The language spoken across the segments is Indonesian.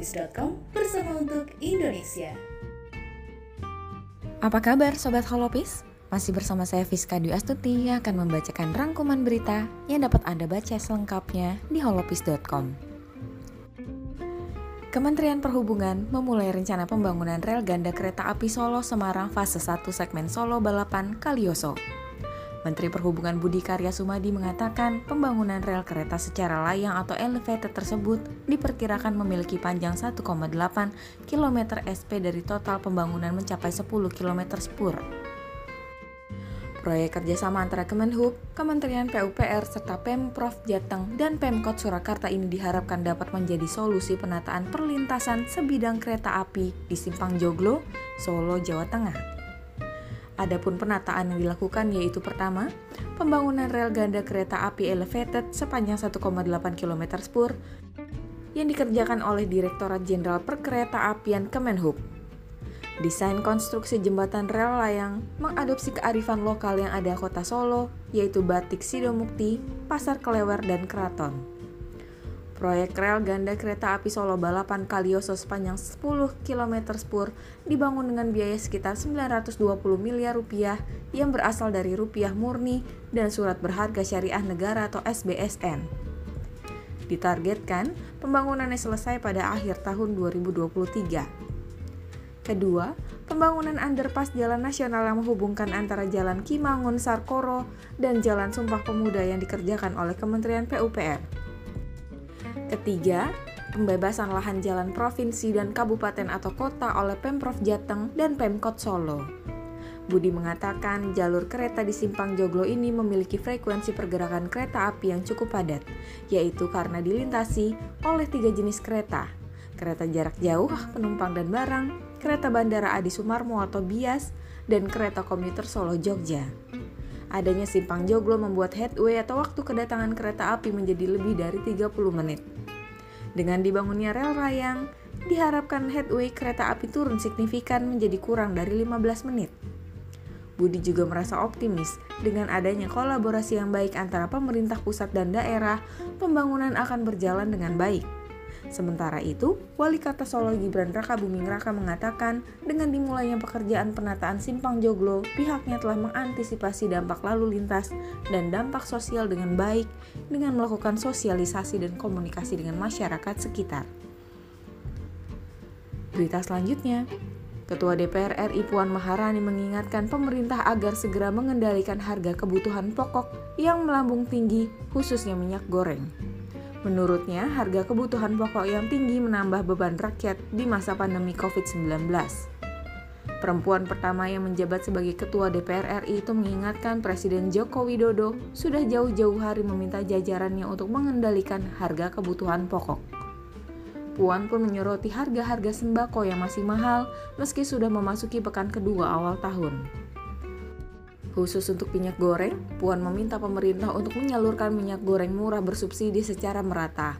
holopis.com bersama untuk Indonesia. Apa kabar Sobat Holopis? Masih bersama saya Fiska Dwi Astuti yang akan membacakan rangkuman berita yang dapat Anda baca selengkapnya di holopis.com. Kementerian Perhubungan memulai rencana pembangunan rel ganda kereta api Solo Semarang fase 1 segmen Solo Balapan Kalioso. Menteri Perhubungan Budi Karya Sumadi mengatakan pembangunan rel kereta secara layang atau elevated tersebut diperkirakan memiliki panjang 1,8 km SP dari total pembangunan mencapai 10 km spur. Proyek kerjasama antara Kemenhub, Kementerian PUPR, serta Pemprov Jateng dan Pemkot Surakarta ini diharapkan dapat menjadi solusi penataan perlintasan sebidang kereta api di Simpang Joglo, Solo, Jawa Tengah. Adapun penataan yang dilakukan yaitu pertama, pembangunan rel ganda kereta api elevated sepanjang 1,8 km spur yang dikerjakan oleh Direktorat Jenderal Perkereta Apian Kemenhub. Desain konstruksi jembatan rel layang mengadopsi kearifan lokal yang ada kota Solo, yaitu Batik Sidomukti, Pasar Kelewer, dan Keraton. Proyek rel ganda kereta api Solo Balapan Kalioso sepanjang 10 km spur dibangun dengan biaya sekitar 920 miliar rupiah yang berasal dari rupiah murni dan surat berharga syariah negara atau SBSN. Ditargetkan pembangunannya selesai pada akhir tahun 2023. Kedua, pembangunan underpass jalan nasional yang menghubungkan antara Jalan Kimangun Sarkoro dan Jalan Sumpah Pemuda yang dikerjakan oleh Kementerian PUPR. Ketiga, pembebasan lahan jalan provinsi dan kabupaten atau kota oleh Pemprov Jateng dan Pemkot Solo. Budi mengatakan jalur kereta di Simpang Joglo ini memiliki frekuensi pergerakan kereta api yang cukup padat, yaitu karena dilintasi oleh tiga jenis kereta, kereta jarak jauh, penumpang dan barang, kereta bandara Adi Sumarmo atau Bias, dan kereta komuter Solo Jogja. Adanya simpang joglo membuat headway atau waktu kedatangan kereta api menjadi lebih dari 30 menit. Dengan dibangunnya rel rayang, diharapkan headway kereta api turun signifikan menjadi kurang dari 15 menit. Budi juga merasa optimis dengan adanya kolaborasi yang baik antara pemerintah pusat dan daerah, pembangunan akan berjalan dengan baik. Sementara itu, Wali Kota Solo Gibran Raka Buming Raka mengatakan dengan dimulainya pekerjaan penataan Simpang Joglo, pihaknya telah mengantisipasi dampak lalu lintas dan dampak sosial dengan baik dengan melakukan sosialisasi dan komunikasi dengan masyarakat sekitar. Berita selanjutnya, Ketua DPR RI Puan Maharani mengingatkan pemerintah agar segera mengendalikan harga kebutuhan pokok yang melambung tinggi, khususnya minyak goreng. Menurutnya, harga kebutuhan pokok yang tinggi menambah beban rakyat di masa pandemi COVID-19. Perempuan pertama yang menjabat sebagai ketua DPR RI itu mengingatkan Presiden Joko Widodo sudah jauh-jauh hari meminta jajarannya untuk mengendalikan harga kebutuhan pokok. Puan pun menyoroti harga-harga sembako yang masih mahal meski sudah memasuki pekan kedua awal tahun. Khusus untuk minyak goreng, Puan meminta pemerintah untuk menyalurkan minyak goreng murah bersubsidi secara merata.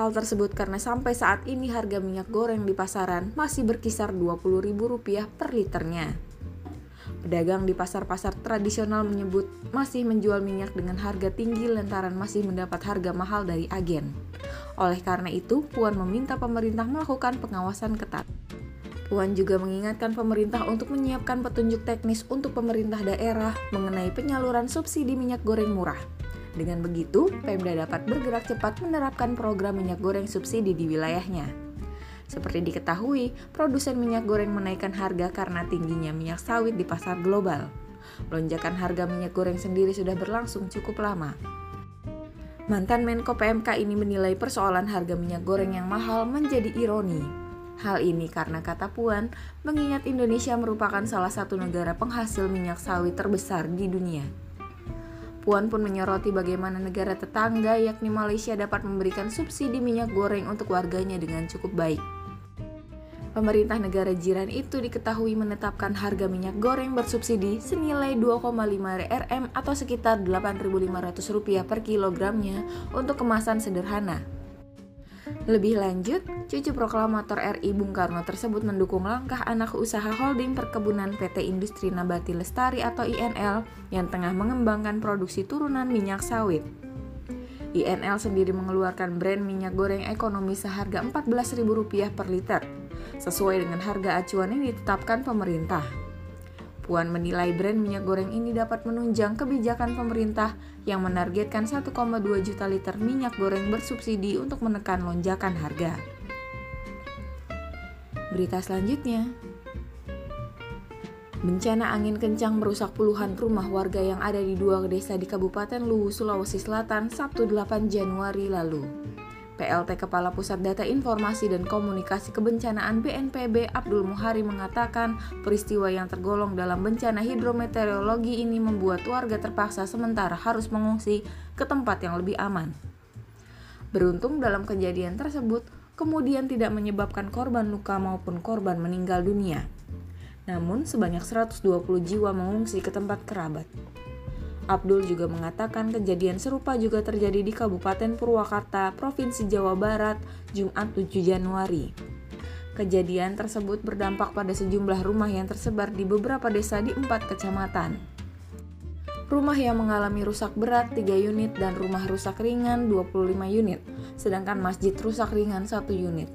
Hal tersebut karena sampai saat ini harga minyak goreng di pasaran masih berkisar Rp20.000 per liternya. Pedagang di pasar-pasar tradisional menyebut masih menjual minyak dengan harga tinggi lantaran masih mendapat harga mahal dari agen. Oleh karena itu, Puan meminta pemerintah melakukan pengawasan ketat. Puan juga mengingatkan pemerintah untuk menyiapkan petunjuk teknis untuk pemerintah daerah mengenai penyaluran subsidi minyak goreng murah. Dengan begitu, Pemda dapat bergerak cepat menerapkan program minyak goreng subsidi di wilayahnya. Seperti diketahui, produsen minyak goreng menaikkan harga karena tingginya minyak sawit di pasar global. Lonjakan harga minyak goreng sendiri sudah berlangsung cukup lama. Mantan Menko PMK ini menilai persoalan harga minyak goreng yang mahal menjadi ironi Hal ini karena kata Puan, mengingat Indonesia merupakan salah satu negara penghasil minyak sawit terbesar di dunia. Puan pun menyoroti bagaimana negara tetangga yakni Malaysia dapat memberikan subsidi minyak goreng untuk warganya dengan cukup baik. Pemerintah negara jiran itu diketahui menetapkan harga minyak goreng bersubsidi senilai 2,5 Rm atau sekitar Rp8.500 per kilogramnya untuk kemasan sederhana. Lebih lanjut, cucu proklamator RI Bung Karno tersebut mendukung langkah anak usaha holding perkebunan PT Industri Nabati Lestari atau INL yang tengah mengembangkan produksi turunan minyak sawit. INL sendiri mengeluarkan brand minyak goreng ekonomi seharga Rp14.000 per liter, sesuai dengan harga acuan yang ditetapkan pemerintah. Puan menilai brand minyak goreng ini dapat menunjang kebijakan pemerintah yang menargetkan 1,2 juta liter minyak goreng bersubsidi untuk menekan lonjakan harga. Berita selanjutnya, Bencana angin kencang merusak puluhan rumah warga yang ada di dua desa di Kabupaten Luwu, Sulawesi Selatan, Sabtu 8 Januari lalu. PLT Kepala Pusat Data Informasi dan Komunikasi Kebencanaan BNPB Abdul Muhari mengatakan peristiwa yang tergolong dalam bencana hidrometeorologi ini membuat warga terpaksa sementara harus mengungsi ke tempat yang lebih aman. Beruntung dalam kejadian tersebut, kemudian tidak menyebabkan korban luka maupun korban meninggal dunia. Namun sebanyak 120 jiwa mengungsi ke tempat kerabat. Abdul juga mengatakan kejadian serupa juga terjadi di Kabupaten Purwakarta, Provinsi Jawa Barat, Jumat 7 Januari. Kejadian tersebut berdampak pada sejumlah rumah yang tersebar di beberapa desa di empat kecamatan. Rumah yang mengalami rusak berat 3 unit dan rumah rusak ringan 25 unit, sedangkan masjid rusak ringan 1 unit.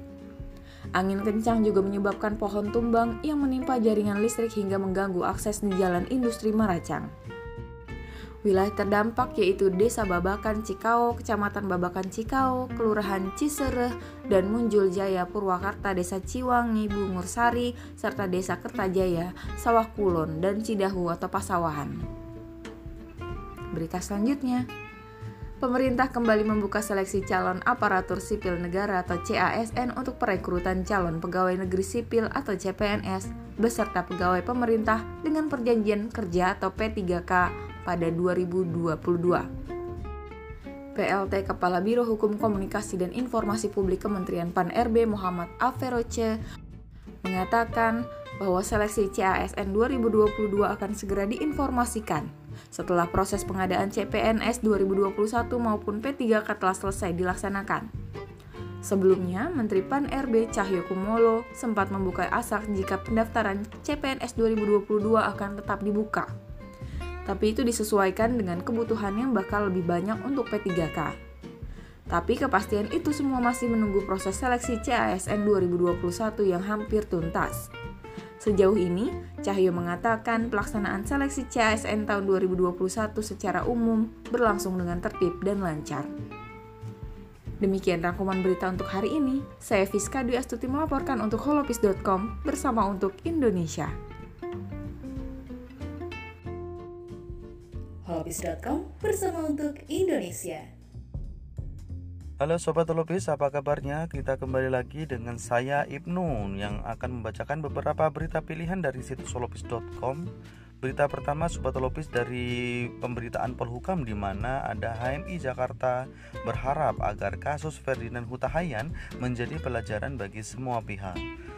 Angin kencang juga menyebabkan pohon tumbang yang menimpa jaringan listrik hingga mengganggu akses di jalan industri Maracang. Wilayah terdampak yaitu Desa Babakan Cikau, Kecamatan Babakan Cikau, Kelurahan Cisereh, dan Munjul Jaya Purwakarta, Desa Ciwangi, Bungursari, serta Desa Kertajaya, Sawah Kulon, dan Cidahu atau Pasawahan. Berita selanjutnya, pemerintah kembali membuka seleksi calon aparatur sipil negara atau CASN untuk perekrutan calon pegawai negeri sipil atau CPNS beserta pegawai pemerintah dengan perjanjian kerja atau P3K pada 2022. PLT Kepala Biro Hukum Komunikasi dan Informasi Publik Kementerian PAN-RB Muhammad Aferoce mengatakan bahwa seleksi CASN 2022 akan segera diinformasikan setelah proses pengadaan CPNS 2021 maupun P3K telah selesai dilaksanakan. Sebelumnya, Menteri PAN RB Cahyo Kumolo sempat membuka asak jika pendaftaran CPNS 2022 akan tetap dibuka. Tapi itu disesuaikan dengan kebutuhan yang bakal lebih banyak untuk P3K. Tapi kepastian itu semua masih menunggu proses seleksi CASN 2021 yang hampir tuntas. Sejauh ini, Cahyo mengatakan pelaksanaan seleksi CASN tahun 2021 secara umum berlangsung dengan tertib dan lancar. Demikian rangkuman berita untuk hari ini. Saya Fiska Dwi Astuti melaporkan untuk holopis.com bersama untuk Indonesia. holopis.com bersama untuk Indonesia. Halo Sobat Lopis, apa kabarnya? Kita kembali lagi dengan saya Ibnu yang akan membacakan beberapa berita pilihan dari situs solopis.com Berita pertama Sobat Lopis dari pemberitaan Polhukam di mana ada HMI Jakarta berharap agar kasus Ferdinand Hutahayan menjadi pelajaran bagi semua pihak.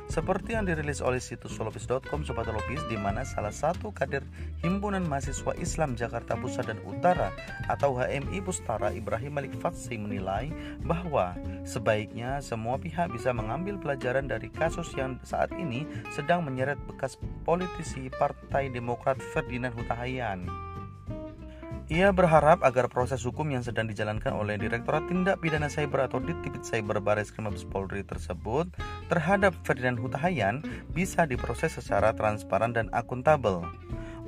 Seperti yang dirilis oleh situs solopis.com Sobat Lopis di mana salah satu kader Himpunan Mahasiswa Islam Jakarta Pusat dan Utara atau HMI Pustara Ibrahim Malik Fatsi menilai bahwa sebaiknya semua pihak bisa mengambil pelajaran dari kasus yang saat ini sedang menyeret bekas politisi Partai Demokrat Ferdinand Hutahayan. Ia berharap agar proses hukum yang sedang dijalankan oleh Direktorat Tindak Pidana Cyber atau Ditipid Cyber Baris Krim Mabes Polri tersebut terhadap Ferdinand Hutahayan bisa diproses secara transparan dan akuntabel.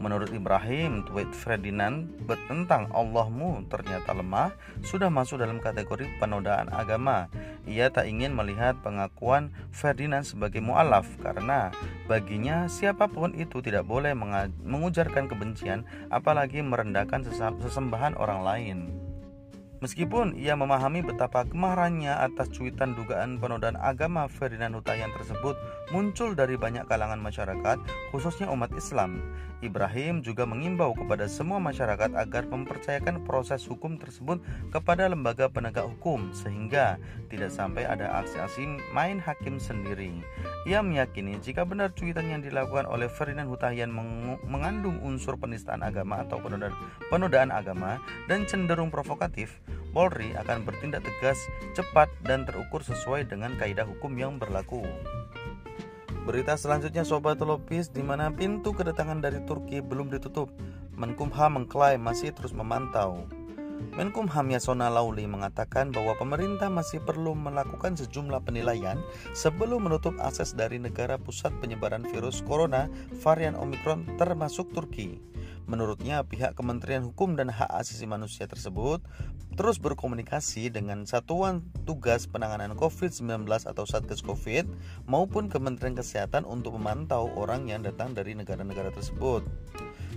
Menurut Ibrahim, tweet Ferdinand tentang Allahmu ternyata lemah sudah masuk dalam kategori penodaan agama. Ia tak ingin melihat pengakuan Ferdinand sebagai mu'alaf karena baginya siapa pun itu tidak boleh mengujarkan kebencian apalagi merendahkan sesembahan orang lain. Meskipun ia memahami betapa kemarahannya atas cuitan dugaan penodaan agama Ferdinand Hutayan tersebut muncul dari banyak kalangan masyarakat, khususnya umat Islam, Ibrahim juga mengimbau kepada semua masyarakat agar mempercayakan proses hukum tersebut kepada lembaga penegak hukum sehingga tidak sampai ada aksi-aksi main hakim sendiri. Ia meyakini jika benar cuitan yang dilakukan oleh Ferdinand Hutayan mengandung unsur penistaan agama atau penodaan agama dan cenderung provokatif, Polri akan bertindak tegas, cepat, dan terukur sesuai dengan kaidah hukum yang berlaku. Berita selanjutnya Sobat Lopis di mana pintu kedatangan dari Turki belum ditutup. Menkumham mengklaim masih terus memantau. Menkumham Yasona Lauli mengatakan bahwa pemerintah masih perlu melakukan sejumlah penilaian sebelum menutup akses dari negara pusat penyebaran virus corona varian Omicron termasuk Turki. Menurutnya, pihak Kementerian Hukum dan Hak Asasi Manusia tersebut terus berkomunikasi dengan Satuan Tugas Penanganan COVID-19 atau Satgas COVID maupun Kementerian Kesehatan untuk memantau orang yang datang dari negara-negara tersebut.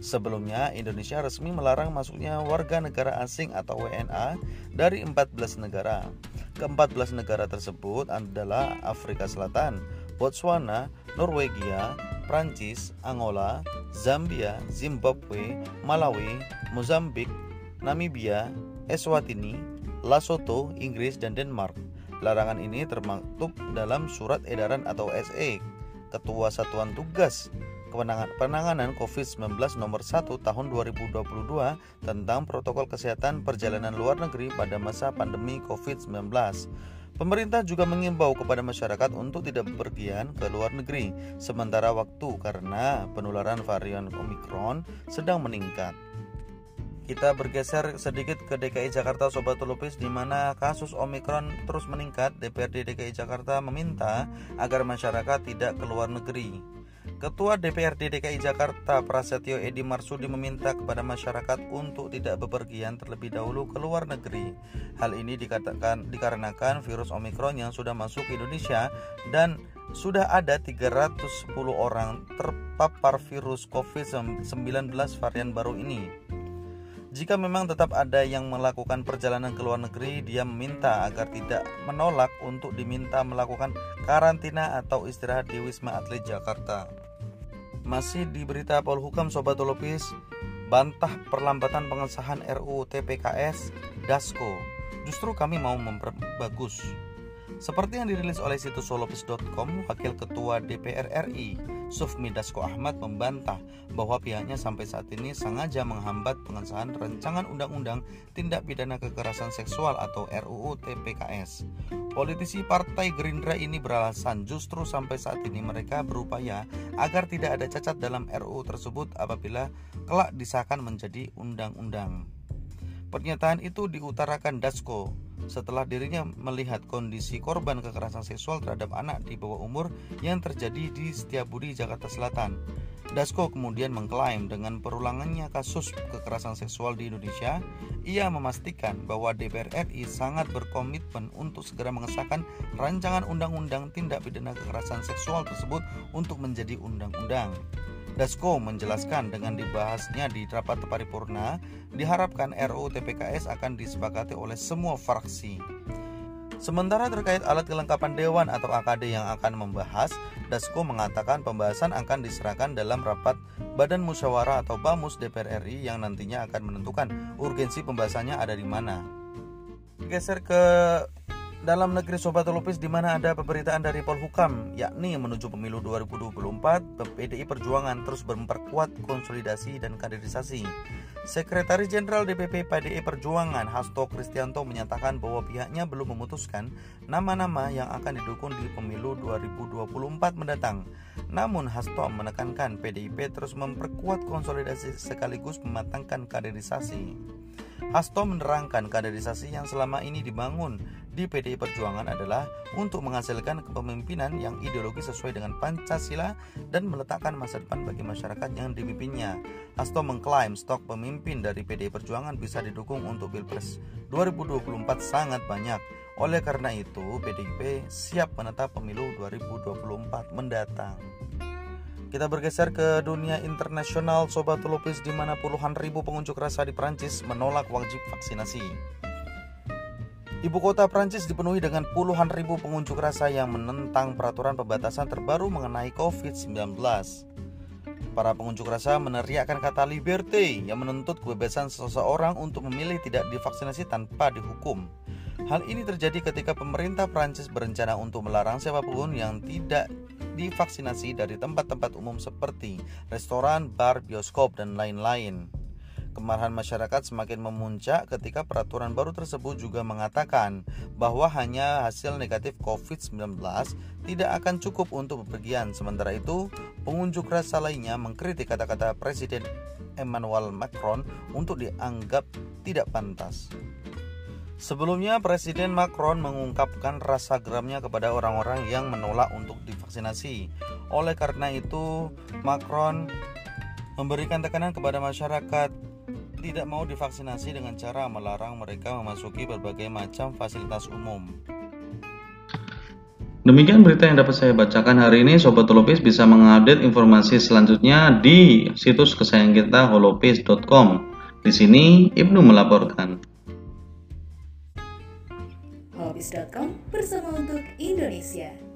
Sebelumnya, Indonesia resmi melarang masuknya warga negara asing atau WNA dari 14 negara. Ke-14 negara tersebut adalah Afrika Selatan, Botswana, Norwegia, Prancis, Angola, Zambia, Zimbabwe, Malawi, Mozambik, Namibia, Eswatini, Lesotho, Inggris, dan Denmark. Larangan ini termaktub dalam Surat Edaran atau SE Ketua Satuan Tugas penanganan COVID-19 nomor 1 tahun 2022 tentang protokol kesehatan perjalanan luar negeri pada masa pandemi COVID-19. Pemerintah juga mengimbau kepada masyarakat untuk tidak bepergian ke luar negeri sementara waktu karena penularan varian Omicron sedang meningkat. Kita bergeser sedikit ke DKI Jakarta Sobat Lupis di mana kasus Omicron terus meningkat. DPRD DKI Jakarta meminta agar masyarakat tidak keluar negeri. Ketua DPRD DKI Jakarta Prasetyo Edi Marsudi meminta kepada masyarakat untuk tidak bepergian terlebih dahulu ke luar negeri. Hal ini dikatakan dikarenakan virus Omikron yang sudah masuk ke Indonesia dan sudah ada 310 orang terpapar virus COVID-19 varian baru ini. Jika memang tetap ada yang melakukan perjalanan ke luar negeri, dia meminta agar tidak menolak untuk diminta melakukan karantina atau istirahat di Wisma Atlet Jakarta. Masih di berita Polhukam Sobat Olopis, bantah perlambatan pengesahan RUU TPKS Dasko. Justru kami mau memperbagus. Seperti yang dirilis oleh situs solopis.com, Wakil Ketua DPR RI Sufmi Dasko Ahmad membantah bahwa pihaknya sampai saat ini sengaja menghambat pengesahan rancangan undang-undang tindak pidana kekerasan seksual atau RUU TPKS. Politisi Partai Gerindra ini beralasan justru sampai saat ini mereka berupaya agar tidak ada cacat dalam RUU tersebut apabila kelak disahkan menjadi undang-undang. Pernyataan itu diutarakan Dasko setelah dirinya melihat kondisi korban kekerasan seksual terhadap anak di bawah umur yang terjadi di Setiabudi, Jakarta Selatan. Dasko kemudian mengklaim dengan perulangannya kasus kekerasan seksual di Indonesia, ia memastikan bahwa DPR RI sangat berkomitmen untuk segera mengesahkan rancangan undang-undang tindak pidana kekerasan seksual tersebut untuk menjadi undang-undang. Dasko menjelaskan dengan dibahasnya di rapat paripurna, diharapkan RUU TPKS akan disepakati oleh semua fraksi. Sementara terkait alat kelengkapan dewan atau AKD yang akan membahas, Dasko mengatakan pembahasan akan diserahkan dalam rapat Badan Musyawarah atau BAMUS DPR RI yang nantinya akan menentukan urgensi pembahasannya ada di mana. Geser ke dalam negeri Sobat Lupis di mana ada pemberitaan dari Polhukam yakni menuju pemilu 2024 PDI Perjuangan terus memperkuat konsolidasi dan kaderisasi. Sekretaris Jenderal DPP PDI Perjuangan Hasto Kristianto menyatakan bahwa pihaknya belum memutuskan nama-nama yang akan didukung di pemilu 2024 mendatang. Namun Hasto menekankan PDIP terus memperkuat konsolidasi sekaligus mematangkan kaderisasi. Hasto menerangkan kaderisasi yang selama ini dibangun di PDI Perjuangan adalah untuk menghasilkan kepemimpinan yang ideologi sesuai dengan Pancasila dan meletakkan masa depan bagi masyarakat yang dipimpinnya. Hasto mengklaim stok pemimpin dari PDI Perjuangan bisa didukung untuk Pilpres 2024 sangat banyak. Oleh karena itu, PDIP siap menetap pemilu 2024 mendatang. Kita bergeser ke dunia internasional Sobat Lupis di mana puluhan ribu pengunjuk rasa di Prancis menolak wajib vaksinasi. Ibu kota Prancis dipenuhi dengan puluhan ribu pengunjuk rasa yang menentang peraturan pembatasan terbaru mengenai COVID-19. Para pengunjuk rasa meneriakkan kata liberté yang menuntut kebebasan seseorang untuk memilih tidak divaksinasi tanpa dihukum. Hal ini terjadi ketika pemerintah Prancis berencana untuk melarang siapa pun yang tidak divaksinasi dari tempat-tempat umum seperti restoran, bar, bioskop, dan lain-lain. Kemarahan masyarakat semakin memuncak ketika peraturan baru tersebut juga mengatakan bahwa hanya hasil negatif COVID-19 tidak akan cukup untuk bepergian. Sementara itu, pengunjuk rasa lainnya mengkritik kata-kata Presiden Emmanuel Macron untuk dianggap tidak pantas. Sebelumnya, Presiden Macron mengungkapkan rasa geramnya kepada orang-orang yang menolak untuk divaksinasi. Oleh karena itu, Macron memberikan tekanan kepada masyarakat tidak mau divaksinasi dengan cara melarang mereka memasuki berbagai macam fasilitas umum. Demikian berita yang dapat saya bacakan hari ini. Sobat Holopis bisa mengupdate informasi selanjutnya di situs kesayangan kita holopis.com. Di sini Ibnu melaporkan. Holopis.com bersama untuk Indonesia.